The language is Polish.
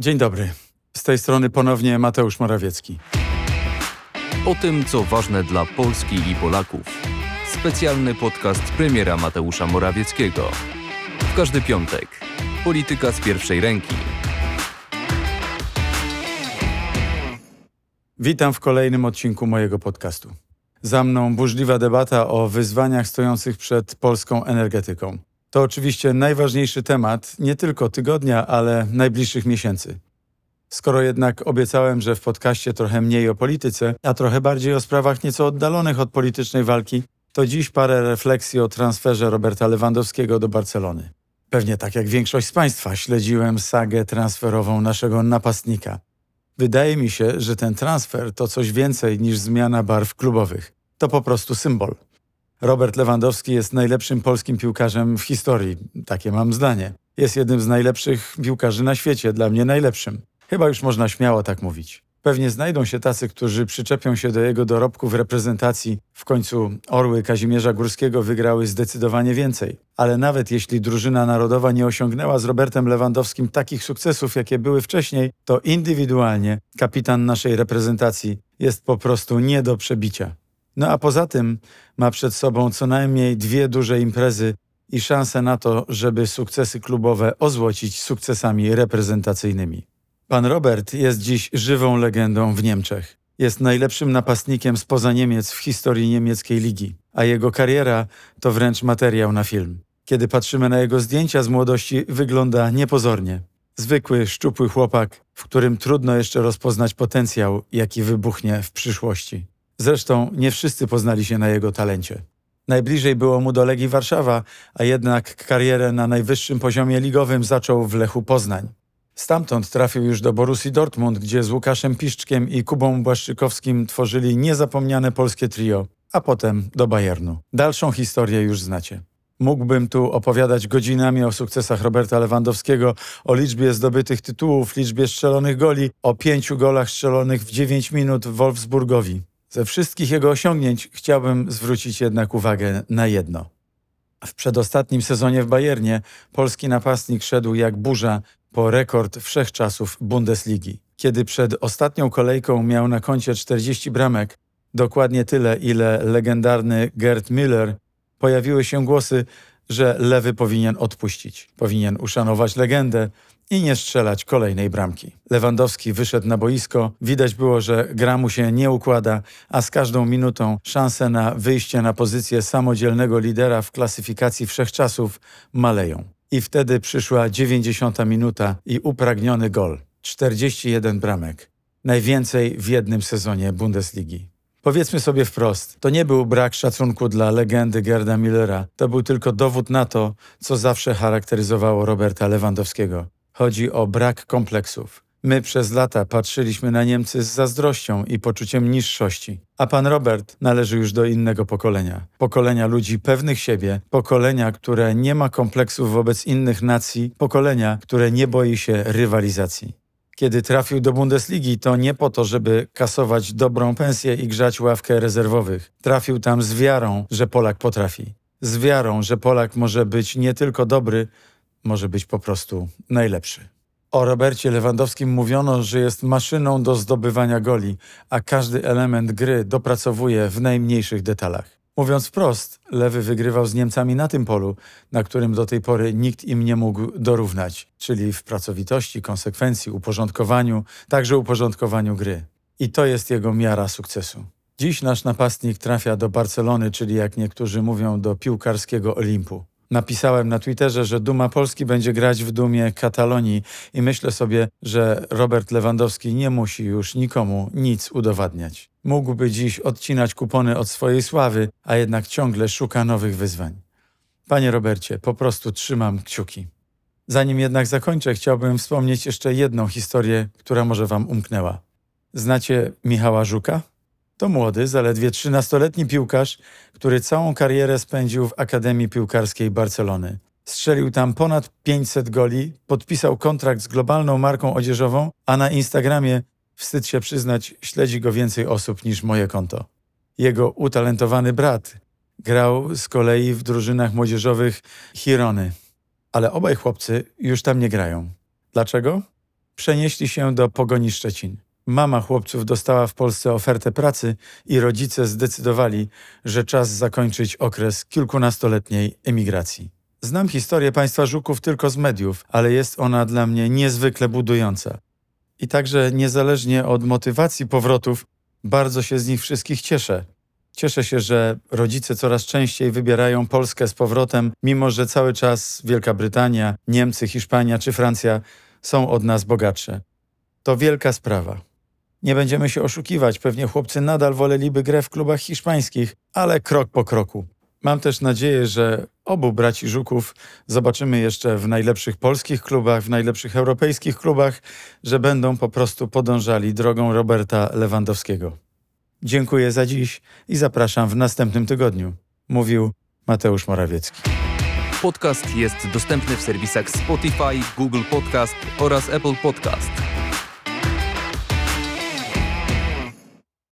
Dzień dobry. Z tej strony ponownie Mateusz Morawiecki. O tym, co ważne dla Polski i Polaków. Specjalny podcast premiera Mateusza Morawieckiego. W każdy piątek. Polityka z pierwszej ręki. Witam w kolejnym odcinku mojego podcastu. Za mną burzliwa debata o wyzwaniach stojących przed polską energetyką. To oczywiście najważniejszy temat nie tylko tygodnia, ale najbliższych miesięcy. Skoro jednak obiecałem, że w podcaście trochę mniej o polityce, a trochę bardziej o sprawach nieco oddalonych od politycznej walki, to dziś parę refleksji o transferze Roberta Lewandowskiego do Barcelony. Pewnie tak jak większość z Państwa śledziłem sagę transferową naszego napastnika. Wydaje mi się, że ten transfer to coś więcej niż zmiana barw klubowych. To po prostu symbol. Robert Lewandowski jest najlepszym polskim piłkarzem w historii, takie mam zdanie. Jest jednym z najlepszych piłkarzy na świecie, dla mnie najlepszym. Chyba już można śmiało tak mówić. Pewnie znajdą się tacy, którzy przyczepią się do jego dorobku w reprezentacji. W końcu Orły Kazimierza Górskiego wygrały zdecydowanie więcej. Ale nawet jeśli drużyna narodowa nie osiągnęła z Robertem Lewandowskim takich sukcesów, jakie były wcześniej, to indywidualnie kapitan naszej reprezentacji jest po prostu nie do przebicia. No a poza tym ma przed sobą co najmniej dwie duże imprezy i szansę na to, żeby sukcesy klubowe ozłocić sukcesami reprezentacyjnymi. Pan Robert jest dziś żywą legendą w Niemczech. Jest najlepszym napastnikiem spoza Niemiec w historii niemieckiej ligi, a jego kariera to wręcz materiał na film. Kiedy patrzymy na jego zdjęcia z młodości, wygląda niepozornie. Zwykły, szczupły chłopak, w którym trudno jeszcze rozpoznać potencjał, jaki wybuchnie w przyszłości. Zresztą nie wszyscy poznali się na jego talencie. Najbliżej było mu do Legii Warszawa, a jednak karierę na najwyższym poziomie ligowym zaczął w Lechu Poznań. Stamtąd trafił już do Borussii Dortmund, gdzie z Łukaszem Piszczkiem i Kubą Błaszczykowskim tworzyli niezapomniane polskie trio, a potem do Bayernu. Dalszą historię już znacie. Mógłbym tu opowiadać godzinami o sukcesach Roberta Lewandowskiego, o liczbie zdobytych tytułów, liczbie strzelonych goli, o pięciu golach strzelonych w 9 minut Wolfsburgowi. Ze wszystkich jego osiągnięć chciałbym zwrócić jednak uwagę na jedno. W przedostatnim sezonie w Bayernie polski napastnik szedł jak burza po rekord wszechczasów Bundesligi. Kiedy przed ostatnią kolejką miał na koncie 40 bramek, dokładnie tyle, ile legendarny Gerd Müller, pojawiły się głosy, że lewy powinien odpuścić, powinien uszanować legendę i nie strzelać kolejnej bramki. Lewandowski wyszedł na boisko, widać było, że gra mu się nie układa, a z każdą minutą szanse na wyjście na pozycję samodzielnego lidera w klasyfikacji wszechczasów maleją. I wtedy przyszła 90 minuta i upragniony gol. 41 bramek. Najwięcej w jednym sezonie Bundesligi. Powiedzmy sobie wprost, to nie był brak szacunku dla legendy Gerda Millera, to był tylko dowód na to, co zawsze charakteryzowało Roberta Lewandowskiego. Chodzi o brak kompleksów. My przez lata patrzyliśmy na Niemcy z zazdrością i poczuciem niższości, a pan Robert należy już do innego pokolenia. Pokolenia ludzi pewnych siebie, pokolenia, które nie ma kompleksów wobec innych nacji, pokolenia, które nie boi się rywalizacji. Kiedy trafił do Bundesligi, to nie po to, żeby kasować dobrą pensję i grzać ławkę rezerwowych. Trafił tam z wiarą, że Polak potrafi. Z wiarą, że Polak może być nie tylko dobry, może być po prostu najlepszy. O Robercie Lewandowskim mówiono, że jest maszyną do zdobywania goli, a każdy element gry dopracowuje w najmniejszych detalach. Mówiąc wprost, Lewy wygrywał z Niemcami na tym polu, na którym do tej pory nikt im nie mógł dorównać, czyli w pracowitości, konsekwencji, uporządkowaniu, także uporządkowaniu gry. I to jest jego miara sukcesu. Dziś nasz napastnik trafia do Barcelony, czyli jak niektórzy mówią, do piłkarskiego Olimpu. Napisałem na Twitterze, że Duma Polski będzie grać w Dumie Katalonii i myślę sobie, że Robert Lewandowski nie musi już nikomu nic udowadniać. Mógłby dziś odcinać kupony od swojej sławy, a jednak ciągle szuka nowych wyzwań. Panie Robercie, po prostu trzymam kciuki. Zanim jednak zakończę, chciałbym wspomnieć jeszcze jedną historię, która może Wam umknęła. Znacie Michała Żuka? To młody, zaledwie 13-letni piłkarz, który całą karierę spędził w Akademii Piłkarskiej Barcelony. Strzelił tam ponad 500 goli, podpisał kontrakt z globalną marką odzieżową, a na Instagramie, wstyd się przyznać, śledzi go więcej osób niż moje konto. Jego utalentowany brat grał z kolei w drużynach młodzieżowych Hirony, ale obaj chłopcy już tam nie grają. Dlaczego? przenieśli się do Pogoni Szczecin. Mama chłopców dostała w Polsce ofertę pracy i rodzice zdecydowali, że czas zakończyć okres kilkunastoletniej emigracji. Znam historię państwa Żuków tylko z mediów, ale jest ona dla mnie niezwykle budująca. I także niezależnie od motywacji powrotów, bardzo się z nich wszystkich cieszę. Cieszę się, że rodzice coraz częściej wybierają Polskę z powrotem, mimo że cały czas Wielka Brytania, Niemcy, Hiszpania czy Francja są od nas bogatsze. To wielka sprawa. Nie będziemy się oszukiwać, pewnie chłopcy nadal woleliby grę w klubach hiszpańskich, ale krok po kroku. Mam też nadzieję, że obu braci Żuków zobaczymy jeszcze w najlepszych polskich klubach, w najlepszych europejskich klubach, że będą po prostu podążali drogą Roberta Lewandowskiego. Dziękuję za dziś i zapraszam w następnym tygodniu. Mówił Mateusz Morawiecki. Podcast jest dostępny w serwisach Spotify, Google Podcast oraz Apple Podcast.